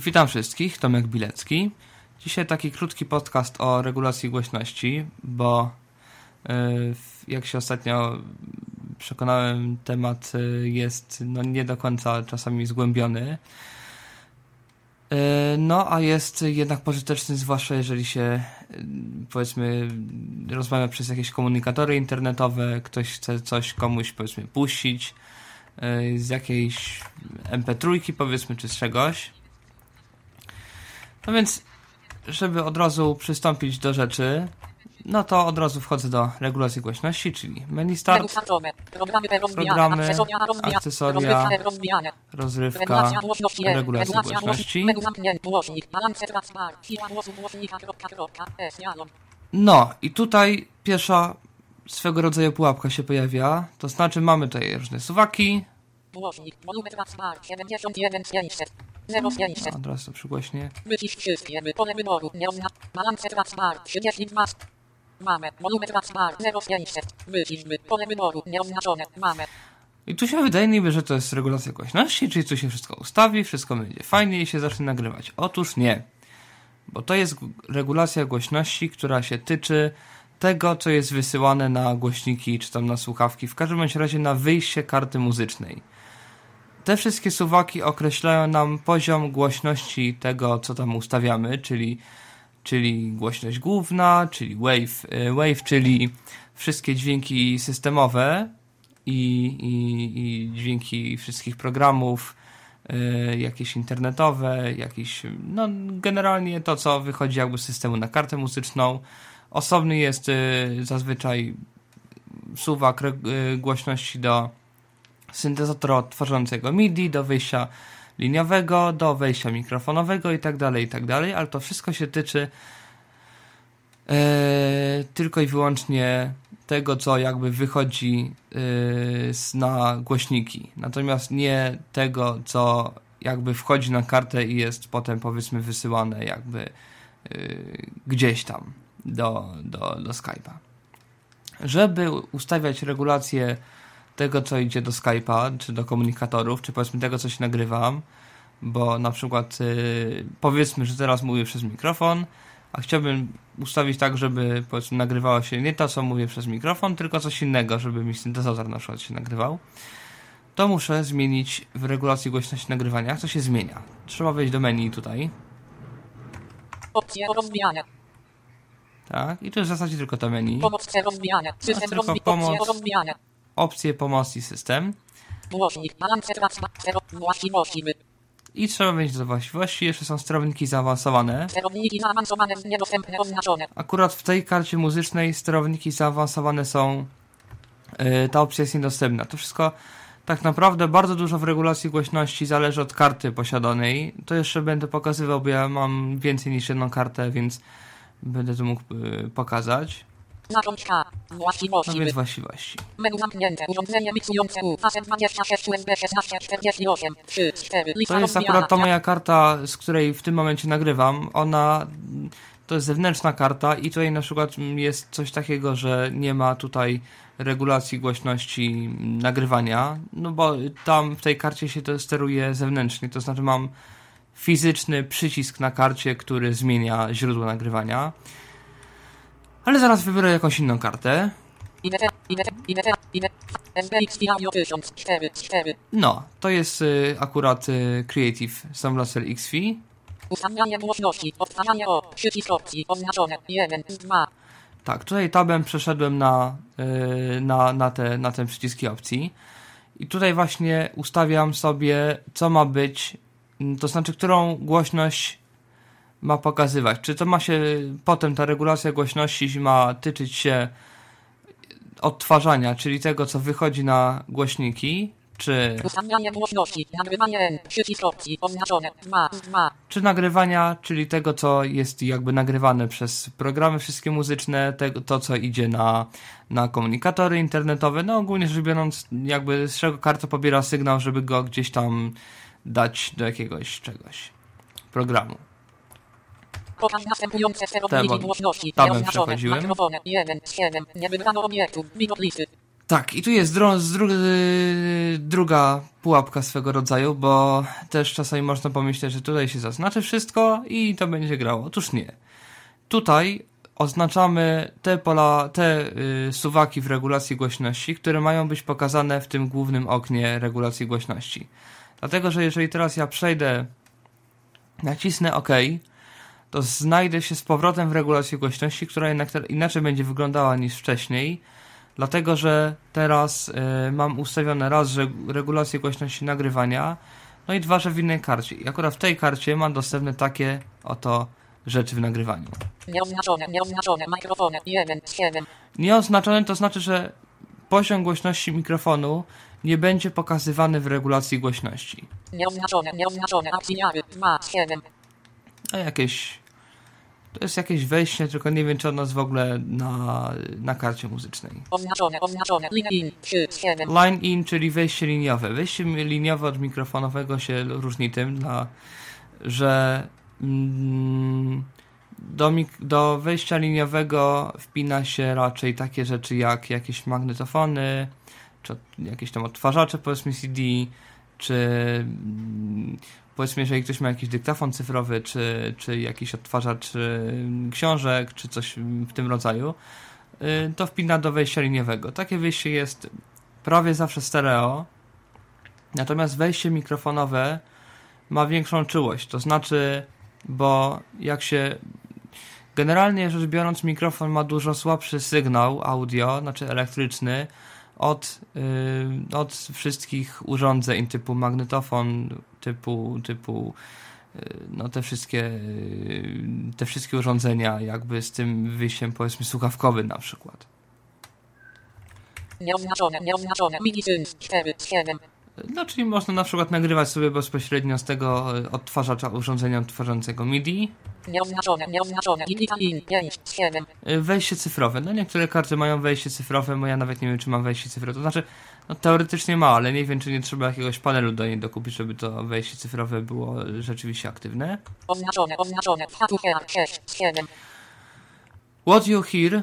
Witam wszystkich, Tomek Bilecki. Dzisiaj taki krótki podcast o regulacji głośności, bo y, jak się ostatnio przekonałem, temat y, jest no, nie do końca czasami zgłębiony. Y, no, a jest jednak pożyteczny, zwłaszcza jeżeli się powiedzmy rozmawia przez jakieś komunikatory internetowe, ktoś chce coś komuś powiedzmy puścić z jakiejś MP3 powiedzmy, czy z czegoś. No więc, żeby od razu przystąpić do rzeczy, no to od razu wchodzę do regulacji głośności, czyli menu start, programy, akcesoria, rozrywka, regulacja głośności. No i tutaj pierwsza swego rodzaju pułapka się pojawia, to znaczy mamy tutaj różne suwaki. Głośnik, smart 71 500. 0500. Od razu przygłośnie. Wycisz wszystkie, pole wyboru nie ozna... Balance smart 32. Mamy, wolumetr smart 0500. Wycisz, by pole wyboru nieoznaczone. Mamy. I tu się wydaje niby, że to jest regulacja głośności, czyli tu się wszystko ustawi, wszystko będzie fajnie i się zacznie nagrywać. Otóż nie. Bo to jest regulacja głośności, która się tyczy tego, co jest wysyłane na głośniki czy tam na słuchawki, w każdym razie na wyjście karty muzycznej. Te wszystkie suwaki określają nam poziom głośności tego, co tam ustawiamy, czyli, czyli głośność główna, czyli wave, y, wave czyli wszystkie dźwięki systemowe i, i, i dźwięki wszystkich programów, y, jakieś internetowe, jakieś, no generalnie to, co wychodzi jakby z systemu na kartę muzyczną. Osobny jest y, zazwyczaj suwak głośności do syntezatora tworzącego MIDI, do wyjścia liniowego, do wejścia mikrofonowego i tak dalej, i tak dalej, ale to wszystko się tyczy e, tylko i wyłącznie tego, co jakby wychodzi e, na głośniki. Natomiast nie tego, co jakby wchodzi na kartę i jest potem powiedzmy wysyłane jakby e, gdzieś tam do, do, do Skype'a. Żeby ustawiać regulację tego, co idzie do Skype'a, czy do komunikatorów, czy powiedzmy tego, co się nagrywam, bo na przykład yy, powiedzmy, że teraz mówię przez mikrofon, a chciałbym ustawić tak, żeby powiedzmy nagrywało się nie to, co mówię przez mikrofon, tylko coś innego, żeby mi syntezator na przykład się nagrywał, to muszę zmienić w regulacji głośności nagrywania. To się zmienia? Trzeba wejść do menu tutaj. Opcje rozwijania. Tak, i tu jest w zasadzie tylko to menu. Pomoc rozwijania. System pomoc, rozwijania opcję pomocy system. I trzeba wejść do właściwości. Jeszcze są sterowniki zaawansowane. Akurat w tej karcie muzycznej sterowniki zaawansowane są. Yy, ta opcja jest niedostępna. To wszystko tak naprawdę bardzo dużo w regulacji głośności zależy od karty posiadanej. To jeszcze będę pokazywał, bo ja mam więcej niż jedną kartę, więc będę to mógł yy, pokazać. Zacząć K. Właściwości. No więc właściwości. Menu zamknięte. Urządzenie miksujące U. Facet 26 USB 1648. 3, 4. To jest akurat ta moja karta, z której w tym momencie nagrywam. Ona to jest zewnętrzna karta i tutaj na przykład jest coś takiego, że nie ma tutaj regulacji głośności nagrywania, no bo tam w tej karcie się to steruje zewnętrznie, to znaczy mam fizyczny przycisk na karcie, który zmienia źródło nagrywania. Ale zaraz wybiorę jakąś inną kartę. No, to jest y, akurat y, Creative 1, 2. Tak, tutaj tabem przeszedłem na, y, na, na, te, na te przyciski opcji. I tutaj właśnie ustawiam sobie, co ma być, to znaczy, którą głośność ma pokazywać? Czy to ma się potem ta regulacja głośności ma tyczyć się odtwarzania, czyli tego, co wychodzi na głośniki, czy... Nagrywanie opcji, oznaczone, 2, 2. Czy nagrywania, czyli tego, co jest jakby nagrywane przez programy wszystkie muzyczne, tego, to, co idzie na, na komunikatory internetowe, no ogólnie rzecz biorąc, jakby z czego karta pobiera sygnał, żeby go gdzieś tam dać do jakiegoś czegoś, programu. Pokaż następujące sterowniki głośności. Tabem przechodziłem. 1, 7, nie wybrano obiektu, widok listy. Tak, i tu jest dru dru druga pułapka swego rodzaju, bo też czasami można pomyśleć, że tutaj się zaznaczy wszystko i to będzie grało. Otóż nie. Tutaj oznaczamy te pola, te y, suwaki w regulacji głośności, które mają być pokazane w tym głównym oknie regulacji głośności. Dlatego, że jeżeli teraz ja przejdę, nacisnę OK, to znajdę się z powrotem w regulacji głośności, która jednak inaczej będzie wyglądała niż wcześniej, dlatego, że teraz y, mam ustawione raz, że regulację głośności nagrywania, no i dwa, że w innej karcie. I akurat w tej karcie mam dostępne takie oto rzeczy w nagrywaniu. Nieoznaczone, nieoznaczone, mikrofony, 1, 7. Nieoznaczone to znaczy, że poziom głośności mikrofonu nie będzie pokazywany w regulacji głośności. Nieoznaczone, nieoznaczone, akcjary, 2, 7. A jakieś... To jest jakieś wejście, tylko nie wiem, czy ono jest w ogóle na, na karcie muzycznej. Oznaczone, oznaczone, line in, 3, 7. Line in, czyli wejście liniowe. Wejście liniowe od mikrofonowego się różni tym, dla, że mm, do, do wejścia liniowego wpina się raczej takie rzeczy jak jakieś magnetofony, czy jakieś tam odtwarzacze powiedzmy CD, czy mm, powiedzmy, jeżeli ktoś ma jakiś dyktafon cyfrowy, czy, czy jakiś odtwarzacz książek, czy coś w tym rodzaju, y, to wpina do wejścia liniowego. Takie wyjście jest prawie zawsze stereo, natomiast wejście mikrofonowe ma większą czułość, to znaczy, bo jak się Generalnie rzecz biorąc, mikrofon ma dużo słabszy sygnał audio, znaczy elektryczny, od, yy, od wszystkich urządzeń typu magnetofon, typu, typu yy, no te wszystkie, yy, te wszystkie urządzenia jakby z tym wyjściem powiedzmy słuchawkowym na przykład. Nieoznaczone, nieoznaczone, mini 4, 7. No, czyli można na przykład nagrywać sobie bezpośrednio z tego odtwarzacza urządzenia odtwarzającego MIDI. Nieoznaczone, nieoznaczone, in, 5, 7. E, wejście cyfrowe. No niektóre karty mają wejście cyfrowe, bo ja nawet nie wiem, czy mam wejście cyfrowe. To znaczy, no teoretycznie ma, ale nie wiem, czy nie trzeba jakiegoś panelu do niej dokupić, żeby to wejście cyfrowe było rzeczywiście aktywne. Oznaczone, oznaczone, 6, 7. What you hear yy,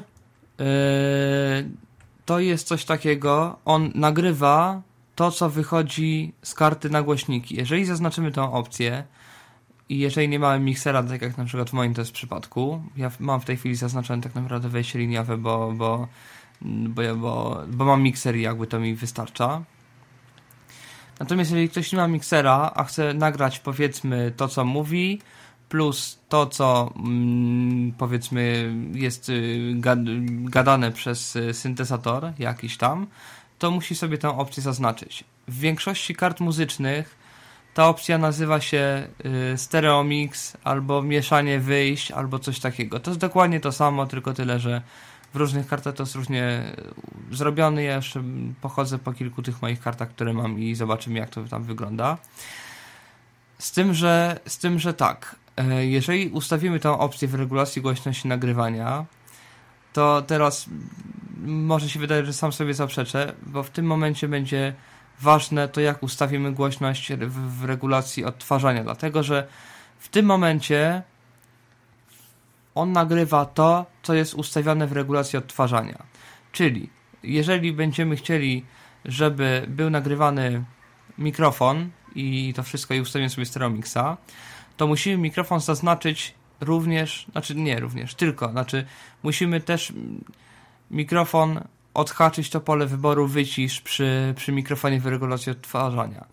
to jest coś takiego, on nagrywa to, co wychodzi z karty na głośniki. Jeżeli zaznaczymy tą opcję i jeżeli nie mamy miksera, tak jak na przykład w moim to jest przypadku, ja mam w tej chwili zaznaczone tak naprawdę wejście liniowe, bo, bo, bo, bo, bo mam mikser i jakby to mi wystarcza. Natomiast jeżeli ktoś nie ma miksera, a chce nagrać powiedzmy to, co mówi, plus to, co mm, powiedzmy jest y, gadane przez y, syntezator jakiś tam, to musi sobie tę opcję zaznaczyć. W większości kart muzycznych ta opcja nazywa się y, Stereo Mix albo mieszanie wyjść albo coś takiego. To jest dokładnie to samo, tylko tyle, że w różnych kartach to jest różnie y, zrobione. Ja jeszcze pochodzę po kilku tych moich kartach, które mam i zobaczymy jak to tam wygląda. Z tym, że, z tym, że tak, y, jeżeli ustawimy tę opcję w regulacji głośności nagrywania, to teraz może się wydaje, że sam sobie zaprzeczę, bo w tym momencie będzie ważne to, jak ustawimy głośność w, w regulacji odtwarzania, dlatego że w tym momencie on nagrywa to, co jest ustawione w regulacji odtwarzania. Czyli jeżeli będziemy chcieli, żeby był nagrywany mikrofon i to wszystko i ustawimy sobie stereomixa, to musimy mikrofon zaznaczyć również, znaczy nie również, tylko, znaczy musimy też mikrofon odhaczyć to pole wyboru wycisz przy, przy mikrofonie w regulacji odtwarzania.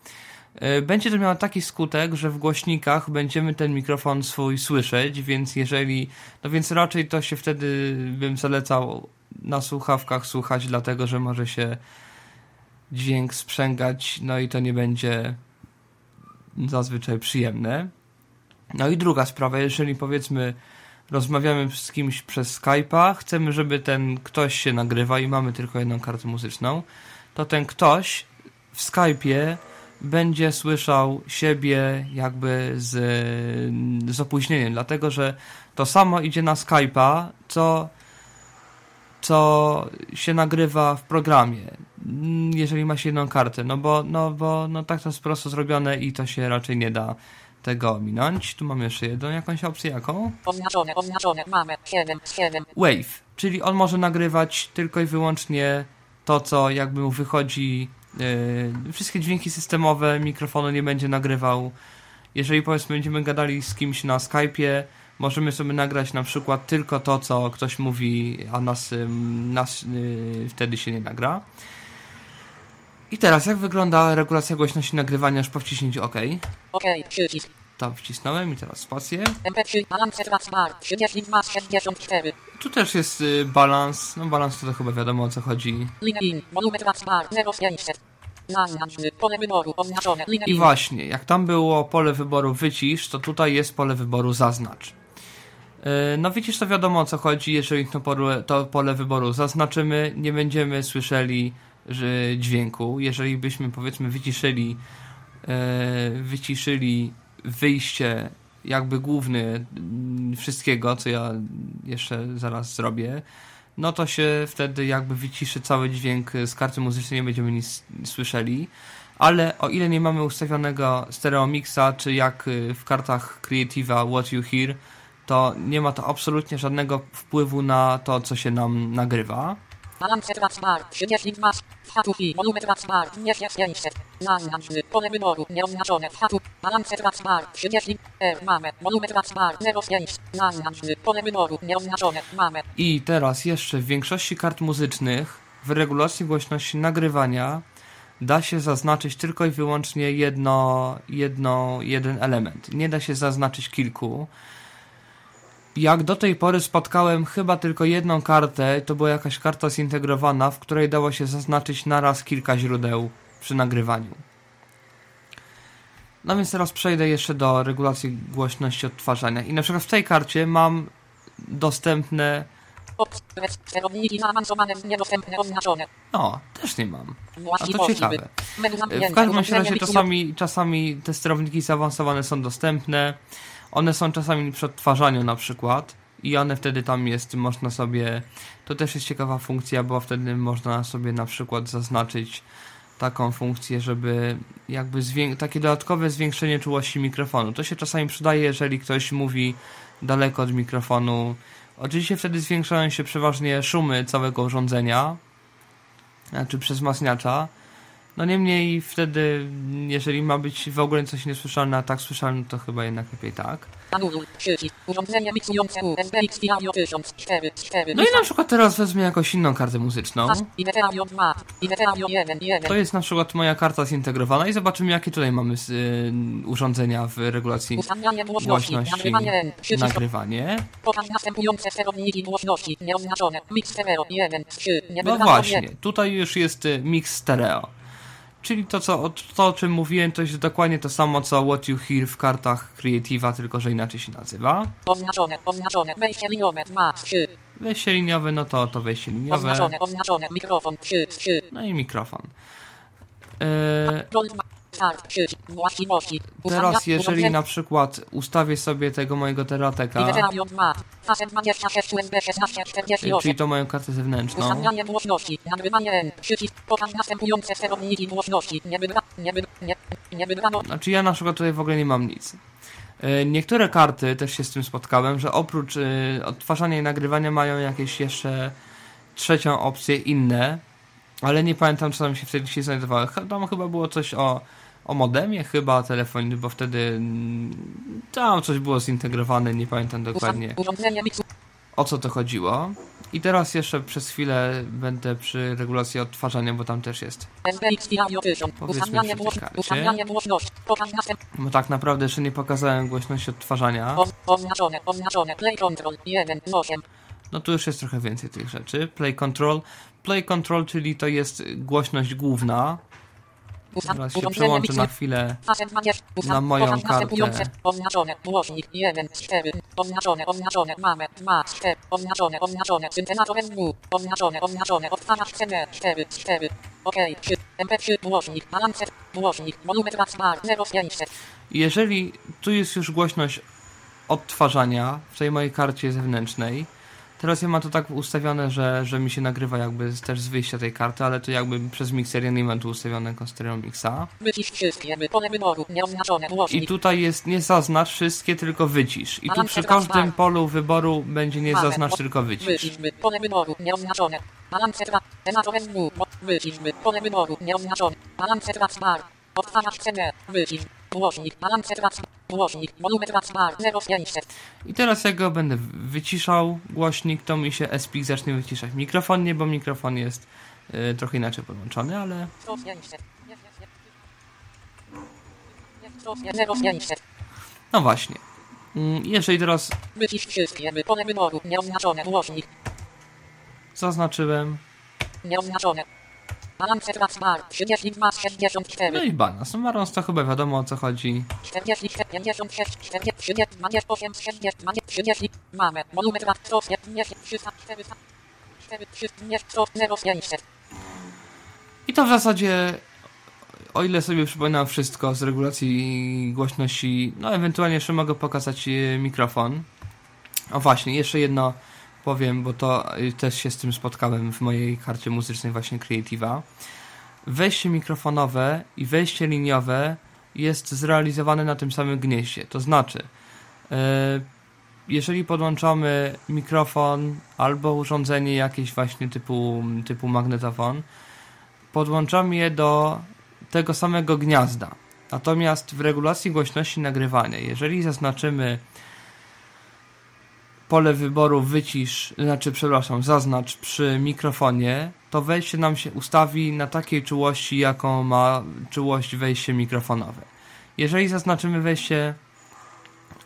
E, będzie to miało taki skutek, że w głośnikach będziemy ten mikrofon swój słyszeć, więc jeżeli, no więc raczej to się wtedy bym zalecał na słuchawkach słuchać, dlatego że może się dźwięk sprzęgać, no i to nie będzie zazwyczaj przyjemne. No i druga sprawa, jeżeli powiedzmy rozmawiamy z kimś przez Skype'a, chcemy, żeby ten ktoś się nagrywa i mamy tylko jedną kartę muzyczną, to ten ktoś w Skype'ie będzie słyszał siebie jakby z, z opóźnieniem, dlatego że to samo idzie na Skype'a, co, co się nagrywa w programie, jeżeli ma się jedną kartę, no bo, no bo no tak to jest prosto zrobione i to się raczej nie da tego ominąć. Tu mamy jeszcze jedną jakąś opcję, jaką? Oznaczone, oznaczone, mamy 7, 7. Wave, czyli on może nagrywać tylko i wyłącznie to, co jakby mu wychodzi, yy, wszystkie dźwięki systemowe mikrofonu nie będzie nagrywał. Jeżeli powiedzmy będziemy gadali z kimś na Skype'ie, możemy sobie nagrać na przykład tylko to, co ktoś mówi, a nas, nas yy, wtedy się nie nagra. I teraz, jak wygląda regulacja głośności nagrywania już po wciśnięciu OK? OK, przycisk. To wcisnąłem i teraz spację. MP3, balance tracks bar, 32 z 64. Tu też jest y, balans. No balans to, to chyba wiadomo o co chodzi. Line in, volume bar, 0500. Zaznacz, pole wyboru, oznaczone, I właśnie, jak tam było pole wyboru wycisz, to tutaj jest pole wyboru zaznacz. Yy, No wycisz to wiadomo o co chodzi, jeżeli to pole, to pole wyboru zaznaczymy, nie będziemy słyszeli dźwięku. Jeżeli byśmy powiedzmy wyciszyli yy, wyciszyli wyjście jakby główny wszystkiego, co ja jeszcze zaraz zrobię, no to się wtedy jakby wyciszy cały dźwięk z karty muzycznej, nie będziemy nic słyszeli. Ale o ile nie mamy ustawionego stereo mixa, czy jak y, w kartach Creative'a What You Hear, to nie ma to absolutnie żadnego wpływu na to, co się nam nagrywa. Balance tracks bar, 32 z Hatufi, volume tracks bar, 2500. Zaznacz, pole wyboru, nieoznaczone w hatu. Balance tracks bar, 30. R, mamy, volume tracks bar, 0500. Zaznacz, pole wyboru, nieoznaczone, mamy. I teraz jeszcze w większości kart muzycznych w regulacji głośności nagrywania da się zaznaczyć tylko i wyłącznie jedno, jedno, jeden element. Nie da się zaznaczyć kilku. Jak do tej pory spotkałem chyba tylko jedną kartę, to była jakaś karta zintegrowana, w której dało się zaznaczyć naraz kilka źródeł przy nagrywaniu. No więc teraz przejdę jeszcze do regulacji głośności odtwarzania. I na przykład w tej karcie mam dostępne. No, też nie mam. A to ciekawe. W każdym razie czasami, czasami te sterowniki zaawansowane są dostępne. One są czasami przy odtwarzaniu na przykład i one wtedy tam jest, można sobie, to też jest ciekawa funkcja, bo wtedy można sobie na przykład zaznaczyć taką funkcję, żeby jakby takie dodatkowe zwiększenie czułości mikrofonu. To się czasami przydaje, jeżeli ktoś mówi daleko od mikrofonu. Oczywiście wtedy zwiększają się przeważnie szumy całego urządzenia, znaczy przez wzmacniacza. No niemniej wtedy, jeżeli ma być w ogóle coś niesłyszalne, a tak słyszalne, to chyba jednak lepiej tak. Anuluj, przycisk, urządzenie miksujące USB XP Audio 1004, 4. No i na przykład teraz wezmę jakąś inną kartę muzyczną. IDT Audio 2, IDT Audio 1, 1. To jest na przykład moja karta zintegrowana i zobaczymy jakie tutaj mamy z, y, urządzenia w regulacji głośności, nagrywanie N, przycisk, nagrywanie. pokaż następujące sterowniki głośności, nieoznaczone, mix stereo, 1, 3, nie No właśnie, nie. tutaj już jest y, mix stereo. Czyli to, co, o- to, o czym mówiłem, to jest dokładnie to samo, co What You Hear w kartach Creative'a, tylko że inaczej się nazywa. Oznaczone, oznaczone, wejście liniowe, 2, 3, Wejście liniowe, no to to wejście liniowe. oznaczone, oznaczone, mikrofon, 3, 3, No i mikrofon. E, właściwości, teraz, jeżeli na przykład ustawię sobie tego mojego terateka, IDT Audio 2, facet 26 USB 16, 48. czyli tą moją kartę zewnętrzną, Znaczy ja na przykład tutaj w ogóle nie mam nic. E, Niektóre karty też się z tym spotkałem, że oprócz e, odtwarzania i nagrywania mają jakieś jeszcze trzecią opcję inne, ale nie pamiętam co tam się wtedy się znajdowało. Tam chyba było coś o, o modemie chyba telefonie, bo wtedy mm, tam coś było zintegrowane, nie pamiętam dokładnie o co to chodziło. I teraz jeszcze przez chwilę będę przy regulacji odtwarzania, bo tam też jest. SBX Audio 1000, Powiedzmy przy tej Bo tak naprawdę jeszcze nie pokazałem głośności odtwarzania. o, oznaczone, oznaczone, play control, 1, 8, No tu już jest trochę więcej tych rzeczy. Play control. Play control, czyli to jest głośność główna. Teraz się przełączę na chwilę. facet 20, ustaw, na moją kartę. oznaczone, głośnik, 1, 4, oznaczone, oznaczone, mamy, 2, 4, oznaczone, oznaczone, syntezator SW, oznaczone, oznaczone, odtwarzacz CD, 4, 4, OK, 3, MP3, głośnik, balance, głośnik, volume tracks bar, 0500, Jeżeli tu jest już głośność odtwarzania w tej mojej karcie zewnętrznej, teraz ja mam to tak ustawione, że, że mi się nagrywa jakby też z wyjścia tej karty, ale to jakby przez mikser ja nie mam tu ustawionego stereo mixa. I tutaj jest nie zaznacz wszystkie, tylko wycisz. I tu przy każdym polu wyboru będzie nie zaznacz, tylko wycisz. wycisz, pole wyboru, nieoznaczone, Balance tra, enator SW, wycisz, pole wyboru, nieoznaczone. Balance bar, odtwarzacz CD, wycisz, głośnik, balance głośnik, volume bar, 0500. I teraz jak go będę wyciszał głośnik, to mi się SPIC zacznie wyciszać. Mikrofon nie, bo mikrofon jest y, trochę inaczej podłączony, ale... 0500. No właśnie. Mm, jeżeli teraz... Wycisz wszystkie, pole wyboru, nieoznaczone, głośnik. Zaznaczyłem. Nieoznaczone. Balance bar, 32 64. No i balans. No balans to chyba wiadomo o co chodzi. 44, 56, 40, 28, 60, 30, mamy, volume 2, 300, 400, 400, 500. I to w zasadzie o ile sobie przypominam wszystko z regulacji głośności, no ewentualnie jeszcze mogę pokazać e, mikrofon. O właśnie, jeszcze jedno powiem, bo to e, też się z tym spotkałem w mojej karcie muzycznej właśnie Creative'a. Wejście mikrofonowe i wejście liniowe jest zrealizowane na tym samym gnieździe. To znaczy, e, jeżeli podłączamy mikrofon albo urządzenie jakieś właśnie typu, typu magnetofon, podłączamy je do tego samego gniazda. Natomiast w regulacji głośności nagrywania, jeżeli zaznaczymy pole wyboru wycisz, znaczy przepraszam, zaznacz przy mikrofonie, to wejście nam się ustawi na takiej czułości, jaką ma czułość wejście mikrofonowe. Jeżeli zaznaczymy wejście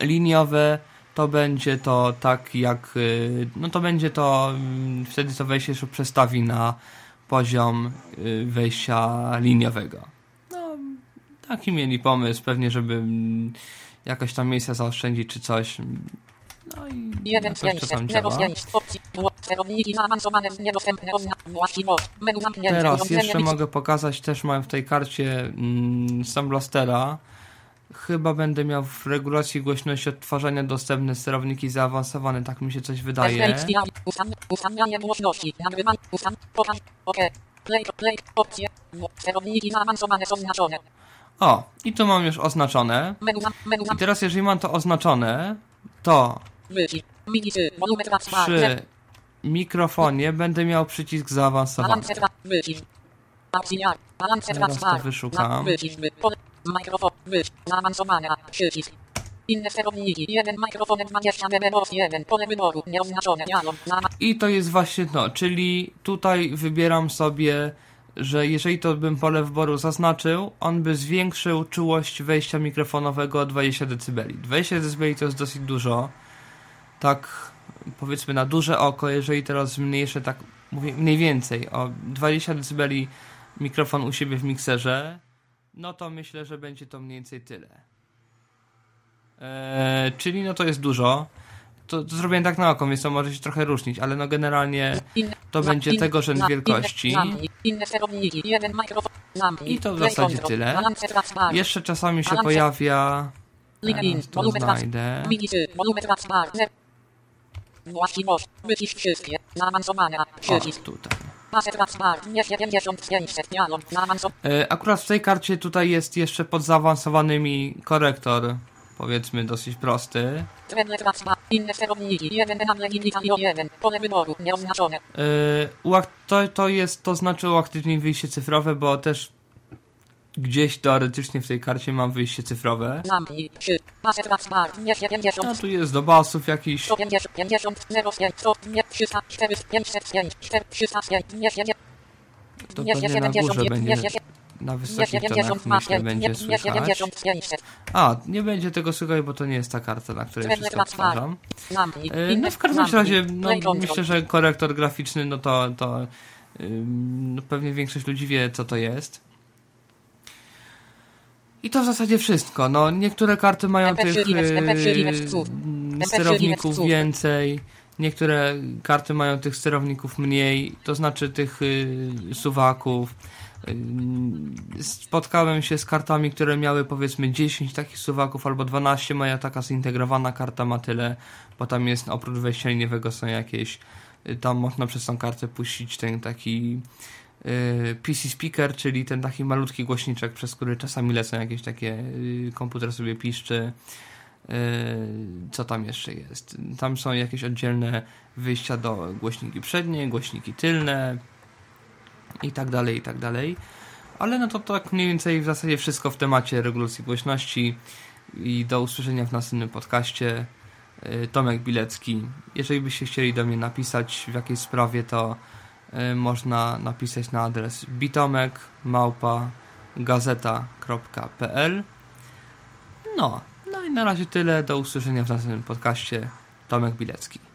liniowe, to będzie to tak jak, y, no to będzie to, mm, wtedy to wejście się przestawi na poziom y, wejścia liniowego taki mieli pomysł, pewnie, żeby mm, jakoś tam miejsca zaoszczędzić czy coś. No i Jeden. Teraz jeszcze mogę pokazać, też mam w tej karcie mm, Sam Blastera. Chyba będę miał w regulacji głośności odtwarzania dostępne sterowniki zaawansowane, tak mi się coś wydaje. Ustawianie głośności, nagrywanie, play, play, opcje, sterowniki zaawansowane są znaczone. O, i tu mam już oznaczone. I teraz jeżeli mam to oznaczone, to przy mikrofonie będę miał przycisk zaawansowany. Teraz to wyszukam. Mikrofon, zaawansowane, przycisk. Inne sterowniki, jeden mikrofon 20 dB, jeden pole wyboru, nieoznaczone, I to jest właśnie to, czyli tutaj wybieram sobie że jeżeli to bym pole wyboru zaznaczył, on by zwiększył czułość wejścia mikrofonowego o 20 dB. 20 dB to jest dosyć dużo. Tak powiedzmy na duże oko, jeżeli teraz zmniejszę tak mówię mniej więcej o 20 dB mikrofon u siebie w mikserze, no to myślę, że będzie to mniej więcej tyle. Eee, czyli no to jest dużo to, to zrobiłem tak na oko, więc to może się trochę różnić, ale no generalnie to będzie tego rzędu wielkości. I to w zasadzie tyle. Jeszcze czasami się pojawia... Teraz to znajdę. Właściwość. Wycisz wszystkie. Zaawansowane. Przycisk. tutaj. Akurat w tej karcie tutaj jest jeszcze pod zaawansowanymi korektor powiedzmy dosyć prosty. Inne sterowniki, jeden jeden, pole wyboru, nieoznaczone. Yy, to, to jest, to znaczy uaktywnienie wyjście cyfrowe, bo też gdzieś teoretycznie w tej karcie mam wyjście cyfrowe. A tu jest do basów jakiś. To pewnie na górze będzie na wysokich tonach myślę będzie słychać. A, nie będzie tego słychać, bo to nie jest ta karta, na której wszystko odtwarzam. E, no w każdym razie, no, myślę, że korektor graficzny, no to, to no, pewnie większość ludzi wie, co to jest. I to w zasadzie wszystko. No, niektóre karty mają tych yy, sterowników więcej, niektóre karty mają tych sterowników mniej, to znaczy tych yy, suwaków. Spotkałem się z kartami, które miały powiedzmy 10 takich suwaków albo 12. Moja taka zintegrowana karta ma tyle, bo tam jest oprócz wejścia liniowego są jakieś. Y, tam można przez tą kartę puścić ten taki y, PC speaker, czyli ten taki malutki głośniczek, przez który czasami lecą jakieś takie y, komputer sobie piszczy. co tam jeszcze jest? Tam są jakieś oddzielne wyjścia do głośniki przednie, głośniki tylne i tak dalej, i tak dalej. Ale no to tak mniej więcej w zasadzie wszystko w temacie regulacji głośności i do usłyszenia w następnym podcaście. Y, Tomek Bilecki. Jeżeli byście chcieli do mnie napisać w jakiejś sprawie, to y, można napisać na adres bitomek małpa gazeta.pl No, no i na razie tyle. Do usłyszenia w następnym podcaście. Tomek Bilecki.